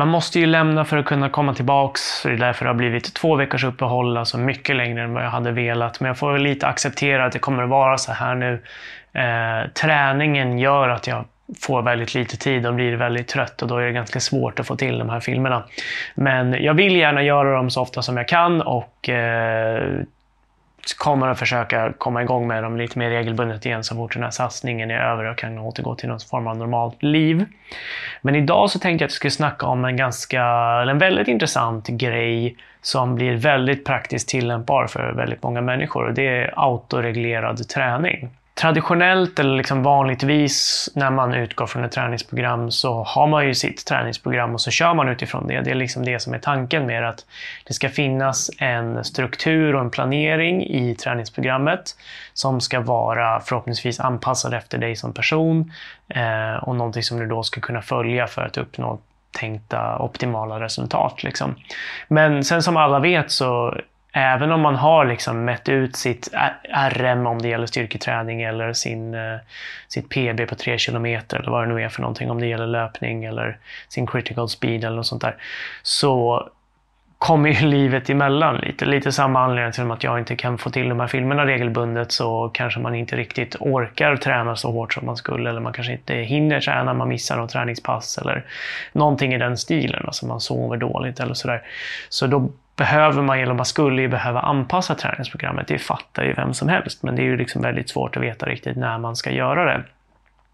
man måste ju lämna för att kunna komma tillbaks. Det är därför det har blivit två veckors uppehåll, alltså mycket längre än vad jag hade velat. Men jag får lite acceptera att det kommer att vara så här nu. Eh, träningen gör att jag får väldigt lite tid och blir väldigt trött och då är det ganska svårt att få till de här filmerna. Men jag vill gärna göra dem så ofta som jag kan och eh, kommer att försöka komma igång med dem lite mer regelbundet igen så fort den här satsningen är över och kan återgå till någon form av normalt liv. Men idag så tänkte jag att jag skulle snacka om en ganska, en väldigt intressant grej som blir väldigt praktiskt tillämpbar för väldigt många människor och det är autoreglerad träning traditionellt eller liksom vanligtvis när man utgår från ett träningsprogram så har man ju sitt träningsprogram och så kör man utifrån det. Det är liksom det som är tanken med att det ska finnas en struktur och en planering i träningsprogrammet som ska vara förhoppningsvis anpassad efter dig som person eh, och någonting som du då ska kunna följa för att uppnå tänkta optimala resultat. Liksom. Men sen som alla vet så även om man har liksom mätt ut sitt RM om det gäller styrketräning eller sin, eh, sitt PB på 3 km eller vad det nu är för någonting om det gäller löpning eller sin critical speed eller något sånt där. Så kommer ju livet emellan lite. Lite samma anledning till att jag inte kan få till de här filmerna regelbundet så kanske man inte riktigt orkar träna så hårt som man skulle eller man kanske inte hinner träna, man missar något träningspass eller någonting i den stilen. Alltså man sover dåligt eller sådär. Så då behöver man, eller man skulle ju behöva anpassa träningsprogrammet. Det fattar ju vem som helst, men det är ju liksom väldigt svårt att veta riktigt när man ska göra det.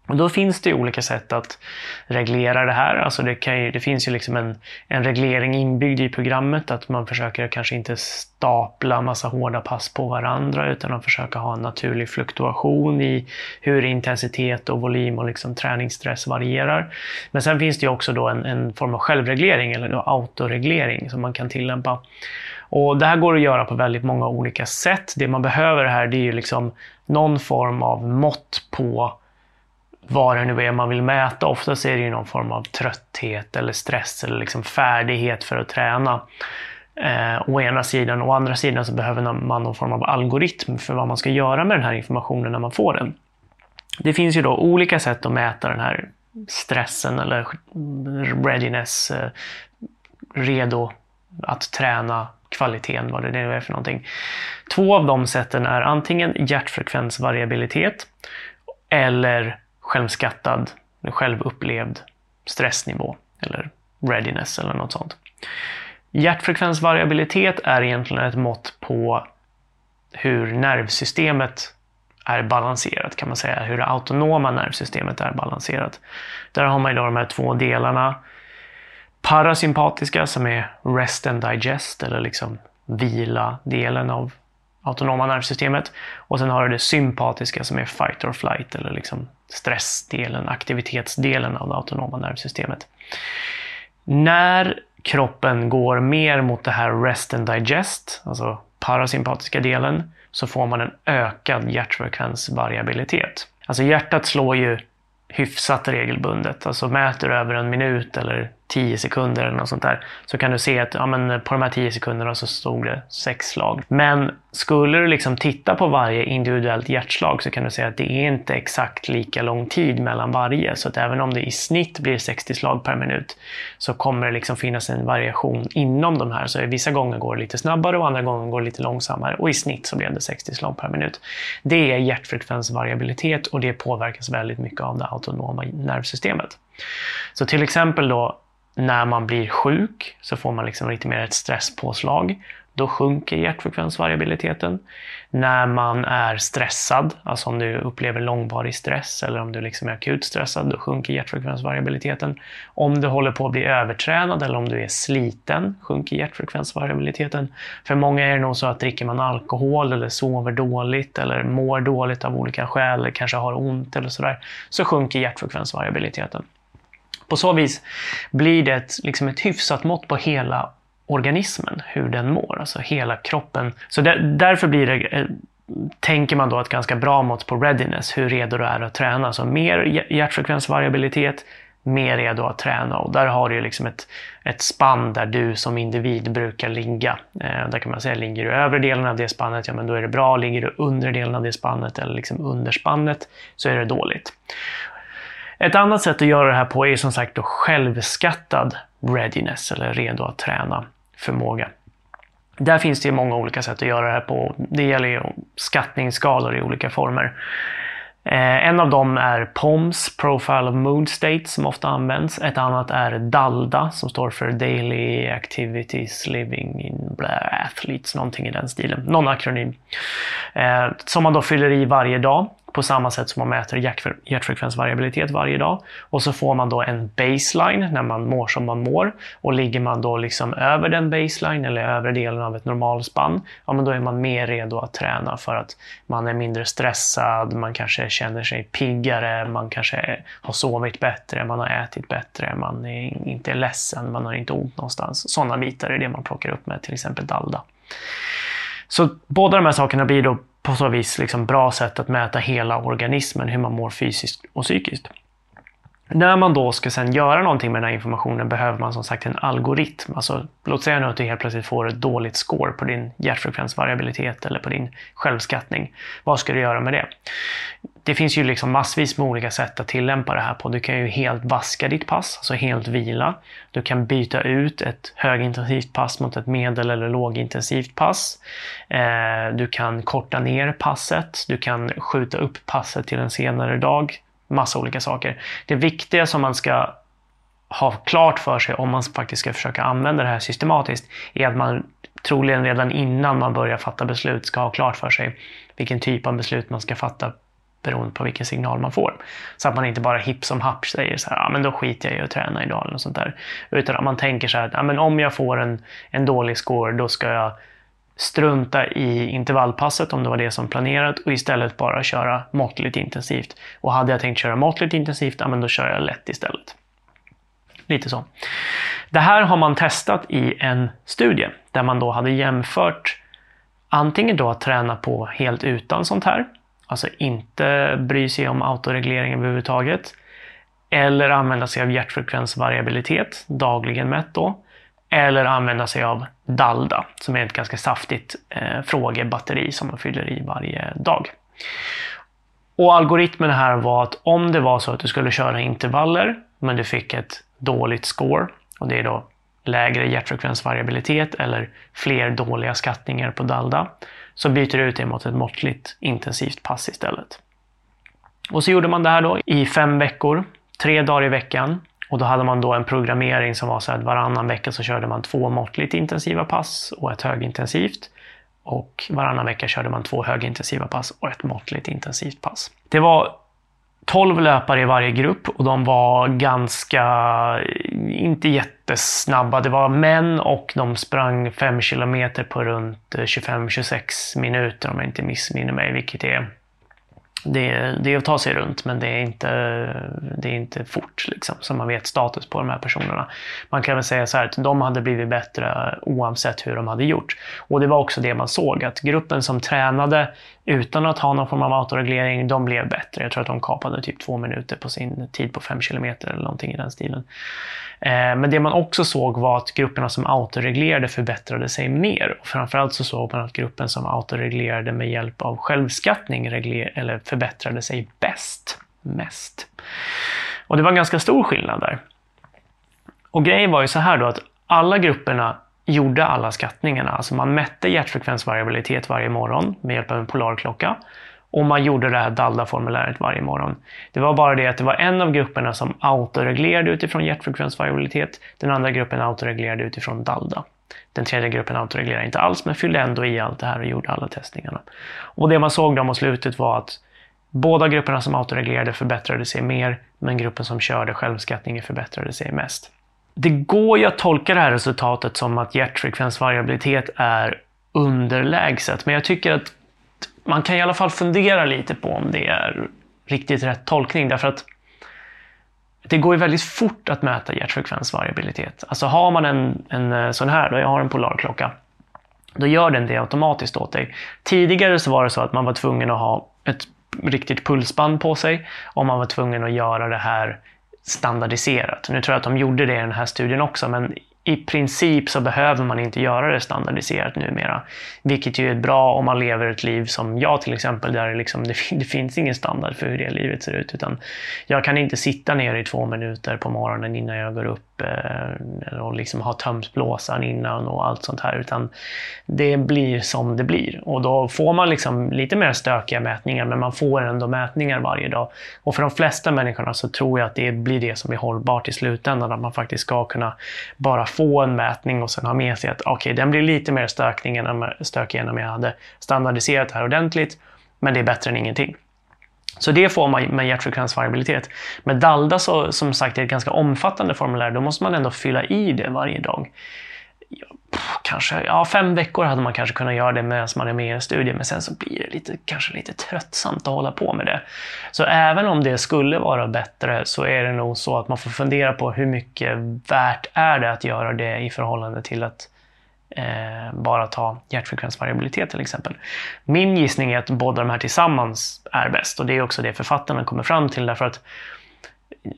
Och då finns det olika sätt att reglera det här. Alltså det, ju, det finns ju liksom en, en, reglering inbyggd i programmet, att man försöker kanske inte stapla massa hårda pass på varandra, utan att försöka ha en naturlig fluktuation i hur intensitet och volym och liksom träningsstress varierar. Men sen finns det ju också då en, en form av självreglering, eller autoreglering, som man kan tillämpa. Och Det här går att göra på väldigt många olika sätt. Det man behöver här det är ju liksom någon form av mått på vad det nu är man vill mäta. Oftast är det ju någon form av trötthet eller stress eller liksom färdighet för att träna. Eh, å ena sidan. Å andra sidan så behöver man någon form av algoritm för vad man ska göra med den här informationen när man får den. Det finns ju då olika sätt att mäta den här stressen eller readiness, eh, redo att träna, kvaliteten, vad det nu är för någonting. Två av de sätten är antingen hjärtfrekvensvariabilitet eller självskattad, självupplevd stressnivå eller readiness eller något sånt. Hjärtfrekvensvariabilitet är egentligen ett mått på hur nervsystemet är balanserat kan man säga, hur det autonoma nervsystemet är balanserat. Där har man idag de här två delarna. Parasympatiska som är rest and digest eller liksom vila-delen av autonoma nervsystemet. Och sen har du det sympatiska som är fight or flight eller liksom stressdelen, aktivitetsdelen av det autonoma nervsystemet. När kroppen går mer mot det här rest and digest, alltså parasympatiska delen, så får man en ökad hjärtfrekvensvariabilitet. Alltså hjärtat slår ju hyfsat regelbundet. Alltså mäter över en minut eller 10 sekunder eller något sånt där så kan du se att ja, men på de här 10 sekunderna så stod det sex slag. Men skulle du liksom titta på varje individuellt hjärtslag så kan du se att det är inte exakt lika lång tid mellan varje. Så att även om det i snitt blir 60 slag per minut så kommer det liksom finnas en variation inom de här. Så vissa gånger går det lite snabbare och andra gånger går det lite långsammare och i snitt så blev det 60 slag per minut. Det är hjärtfrekvensvariabilitet och det påverkas väldigt mycket av det autonoma nervsystemet. Så till exempel då när man blir sjuk så får man liksom lite mer ett stresspåslag. Då sjunker hjärtfrekvensvariabiliteten. När man är stressad, alltså om du upplever långvarig stress eller om du liksom är akut stressad, då sjunker hjärtfrekvensvariabiliteten. Om du håller på att bli övertränad eller om du är sliten sjunker hjärtfrekvensvariabiliteten. För många är det nog så att dricker man alkohol eller sover dåligt eller mår dåligt av olika skäl, eller kanske har ont eller sådär, så sjunker hjärtfrekvensvariabiliteten. På så vis blir det ett, liksom ett hyfsat mått på hela organismen, hur den mår, alltså hela kroppen. Så där, därför blir det, eh, tänker man då ett ganska bra mått på readiness, hur redo du är att träna. Så mer hjärtfrekvensvariabilitet, mer redo att träna. Och där har du liksom ett, ett spann där du som individ brukar ligga. Eh, där kan man säga, ligger du övre delen av det spannet, ja men då är det bra. Ligger du under delen av det spannet eller liksom under spannet så är det dåligt. Ett annat sätt att göra det här på är som sagt då självskattad readiness eller redo att träna förmåga. Där finns det många olika sätt att göra det här på. Det gäller ju skattningsskalor i olika former. Eh, en av dem är POMS, Profile of Mood State, som ofta används. Ett annat är DALDA, som står för Daily Activities Living in blah, Athletes, någonting i den stilen. Någon akronym. Eh, som man då fyller i varje dag på samma sätt som man mäter hjärtfrekvensvariabilitet varje dag. Och så får man då en baseline när man mår som man mår. Och ligger man då liksom över den baseline eller över delen av ett normalspann, ja men då är man mer redo att träna för att man är mindre stressad, man kanske känner sig piggare, man kanske har sovit bättre, man har ätit bättre, man är inte ledsen, man har inte ont någonstans. Sådana bitar är det man plockar upp med till exempel Dalda. Så båda de här sakerna blir då på så vis liksom bra sätt att mäta hela organismen, hur man mår fysiskt och psykiskt. När man då ska sedan göra någonting med den här informationen behöver man som sagt en algoritm. Alltså, låt säga nu att du helt plötsligt får ett dåligt score på din hjärtfrekvensvariabilitet eller på din självskattning. Vad ska du göra med det? Det finns ju liksom massvis med olika sätt att tillämpa det här på. Du kan ju helt vaska ditt pass, alltså helt vila. Du kan byta ut ett högintensivt pass mot ett medel eller lågintensivt pass. Eh, du kan korta ner passet. Du kan skjuta upp passet till en senare dag massa olika saker. Det viktiga som man ska ha klart för sig om man faktiskt ska försöka använda det här systematiskt är att man troligen redan innan man börjar fatta beslut ska ha klart för sig vilken typ av beslut man ska fatta beroende på vilken signal man får. Så att man inte bara hipp som happ säger så här, ja men då skiter jag i att träna idag eller något sånt där. Utan att man tänker så här, ja men om jag får en, en dålig score då ska jag strunta i intervallpasset om det var det som planerat och istället bara köra måttligt intensivt. Och hade jag tänkt köra måttligt intensivt, ja men då kör jag lätt istället. Lite så. Det här har man testat i en studie där man då hade jämfört antingen då att träna på helt utan sånt här, alltså inte bry sig om autoreglering överhuvudtaget, eller använda sig av hjärtfrekvensvariabilitet, dagligen mätt då, eller använda sig av Dalda som är ett ganska saftigt eh, frågebatteri som man fyller i varje dag. Och algoritmen här var att om det var så att du skulle köra intervaller men du fick ett dåligt score och det är då lägre hjärtfrekvensvariabilitet eller fler dåliga skattningar på Dalda så byter du ut det mot ett måttligt intensivt pass istället. Och så gjorde man det här då i fem veckor, tre dagar i veckan och då hade man då en programmering som var så att varannan vecka så körde man två måttligt intensiva pass och ett högintensivt. Och varannan vecka körde man två högintensiva pass och ett måttligt intensivt pass. Det var 12 löpare i varje grupp och de var ganska, inte jättesnabba. Det var män och de sprang 5 kilometer på runt 25-26 minuter om jag inte missminner mig, vilket är det, det är att ta sig runt men det är inte, det är inte fort liksom, så man vet status på de här personerna. Man kan väl säga så här att de hade blivit bättre oavsett hur de hade gjort. Och det var också det man såg, att gruppen som tränade utan att ha någon form av autoreglering, de blev bättre. Jag tror att de kapade typ två minuter på sin tid på fem kilometer eller någonting i den stilen. Eh, men det man också såg var att grupperna som autoreglerade förbättrade sig mer. Och framförallt så såg man att gruppen som autoreglerade med hjälp av självskattning regler, eller förbättrade sig bäst, mest. Och det var en ganska stor skillnad där. Och grejen var ju så här då att alla grupperna gjorde alla skattningarna. Alltså man mätte hjärtfrekvensvariabilitet varje morgon med hjälp av en polarklocka. Och man gjorde det här DALDA-formuläret varje morgon. Det var bara det att det var en av grupperna som autoreglerade utifrån hjärtfrekvensvariabilitet. Den andra gruppen autoreglerade utifrån DALDA. Den tredje gruppen autoreglerade inte alls men fyllde ändå i allt det här och gjorde alla testningarna. Och det man såg då mot slutet var att båda grupperna som autoreglerade förbättrade sig mer men gruppen som körde självskattningen förbättrade sig mest. Det går ju att tolka det här resultatet som att hjärtfrekvensvariabilitet är underlägset men jag tycker att man kan i alla fall fundera lite på om det är riktigt rätt tolkning därför att det går ju väldigt fort att mäta hjärtfrekvensvariabilitet. Alltså har man en, en eh, sån här, då jag har en polarklocka, då gör den det automatiskt åt dig. Tidigare så var det så att man var tvungen att ha ett riktigt pulsband på sig och man var tvungen att göra det här standardiserat. Nu tror jag att de gjorde det i den här studien också, men i princip så behöver man inte göra det standardiserat numera. Vilket ju är bra om man lever ett liv som jag till exempel, där det, liksom, det, det, finns ingen standard för hur det livet ser ut. Utan jag kan inte sitta ner i två minuter på morgonen innan jag går upp eh, och liksom ha tömt blåsan innan och allt sånt här. Utan det blir som det blir. Och då får man liksom lite mer stökiga mätningar, men man får ändå mätningar varje dag. Och för de flesta människorna så tror jag att det blir det som är hållbart i slutändan, att man faktiskt ska kunna bara få en mätning och sen ha med sig att okej, okay, den blir lite mer stökig än, stökig än om jag hade standardiserat det här ordentligt, men det är bättre än ingenting. Så det får man med hjärtfrekvensvariabilitet. Med Dalda så, som sagt är ett ganska omfattande formulär, då måste man ändå fylla i det varje dag kanske, ja, fem veckor hade man kanske kunnat göra det medan man är med i en studie, men sen så blir det lite, kanske lite tröttsamt att hålla på med det. Så även om det skulle vara bättre så är det nog så att man får fundera på hur mycket värt är det att göra det i förhållande till att eh, bara ta hjärtfrekvensvariabilitet till exempel. Min gissning är att båda de här tillsammans är bäst och det är också det författarna kommer fram till därför att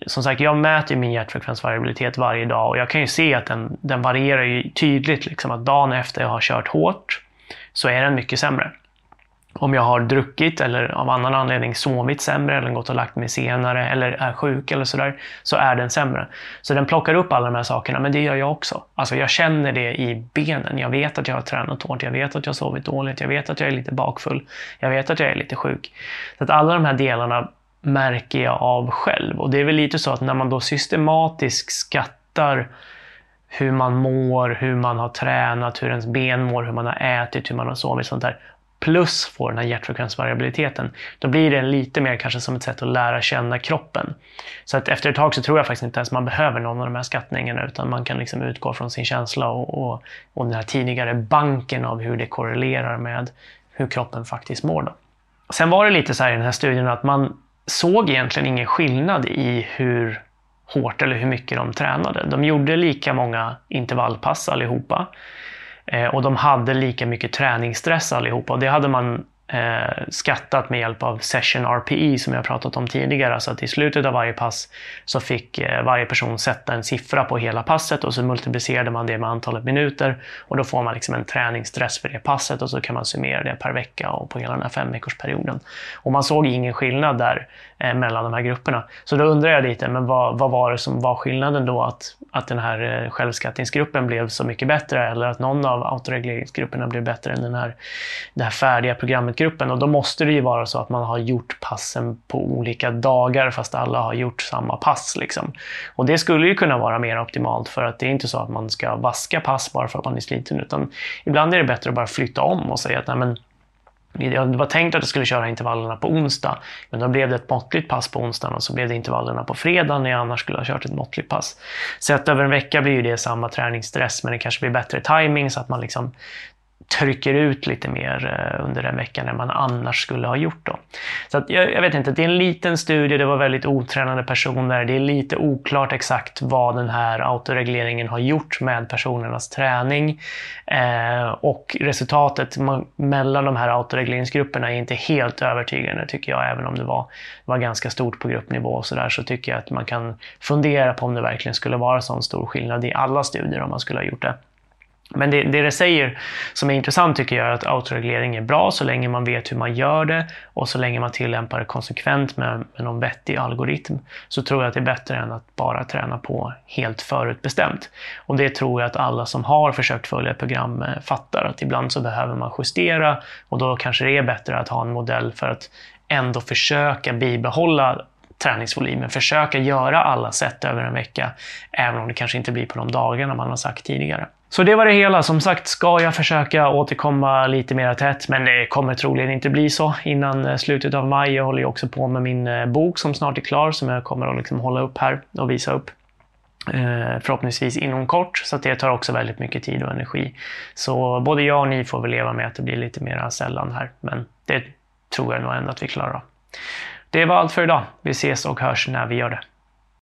som sagt, jag mäter min hjärtfrekvensvariabilitet varje dag och jag kan ju se att den, den varierar ju tydligt. Liksom, att dagen efter jag har kört hårt så är den mycket sämre. Om jag har druckit eller av annan anledning sovit sämre eller gått och lagt mig senare eller är sjuk eller sådär, så är den sämre. Så den plockar upp alla de här sakerna, men det gör jag också. Alltså jag känner det i benen. Jag vet att jag har tränat hårt, jag vet att jag har sovit dåligt, jag vet att jag är lite bakfull, jag vet att jag är lite sjuk. Så att alla de här delarna märker jag av själv. Och det är väl lite så att när man då systematiskt skattar hur man mår, hur man har tränat, hur ens ben mår, hur man har ätit, hur man har sovit, sånt där. Plus får den här hjärtfrekvensvariabiliteten. Då blir det lite mer kanske som ett sätt att lära känna kroppen. Så att efter ett tag så tror jag faktiskt inte ens man behöver någon av de här skattningarna utan man kan liksom utgå från sin känsla och, och, och den här tidigare banken av hur det korrelerar med hur kroppen faktiskt mår. Då. Sen var det lite så här i den här studien att man såg egentligen ingen skillnad i hur hårt eller hur mycket de tränade. De gjorde lika många intervallpass allihopa. Eh, och de hade lika mycket träningsstress allihopa. Och det hade man eh, skattat med hjälp av Session RPE som jag pratat om tidigare. Alltså att i slutet av varje pass så fick eh, varje person sätta en siffra på hela passet och så multiplicerade man det med antalet minuter och då får man liksom en träningsstress för det passet och så kan man summera det per vecka och på hela den här fem perioden. Och man såg ingen skillnad där eh, mellan de här grupperna. Så då undrar jag lite, men vad, vad var det som var skillnaden då att, att den här eh, självskattningsgruppen blev så mycket bättre eller att någon av autoregleringsgrupperna blev bättre än den här, det här färdiga programmet gruppen och då måste det ju vara så att man har gjort passen på olika dagar fast alla har gjort samma pass. Liksom. Och det skulle ju kunna vara mer optimalt för att det är inte så att man ska vaska pass bara för att man är sliten utan ibland är det bättre att bara flytta om och säga att Nej, men, det var tänkt att jag skulle köra intervallerna på onsdag, men då blev det ett måttligt pass på onsdagen och så blev det intervallerna på fredag när jag annars skulle ha kört ett måttligt pass. Sett över en vecka blir det samma träningsstress, men det kanske blir bättre timing så att man liksom trycker ut lite mer eh, under den veckan än man annars skulle ha gjort. Då. Så att, jag, jag, vet inte, det är en liten studie, det var väldigt otränade personer. Det är lite oklart exakt vad den här autoregleringen har gjort med personernas träning. Eh, och resultatet mellan de här autoregleringsgrupperna är inte helt övertygande tycker jag, även om det var, var ganska stort på gruppnivå och så där, så tycker jag att man kan fundera på om det verkligen skulle vara så stor skillnad i alla studier om man skulle ha gjort det. Men det, det det säger som är intressant tycker jag är att autoreglering är bra så länge man vet hur man gör det och så länge man tillämpar det konsekvent med, med någon vettig algoritm så tror jag att det är bättre än att bara träna på helt förutbestämt. Och det tror jag att alla som har försökt följa ett program eh, fattar att ibland så behöver man justera och då kanske det är bättre att ha en modell för att ändå försöka bibehålla träningsvolymen. Försöka göra alla set över en vecka, även om det kanske inte blir på de dagarna man har sagt tidigare. Så det var det hela. Som sagt ska jag försöka återkomma lite mer tätt, men det kommer troligen inte bli så innan eh, slutet av maj. Jag håller ju också på med min eh, bok som snart är klar, som jag kommer att liksom hålla upp här och visa upp. Eh, förhoppningsvis inom kort, så det tar också väldigt mycket tid och energi. Så både jag och ni får väl leva med att det blir lite mer sällan här, men det tror jag nog ändå att vi klarar av. Det var allt för idag. Vi ses och hörs när vi gör det.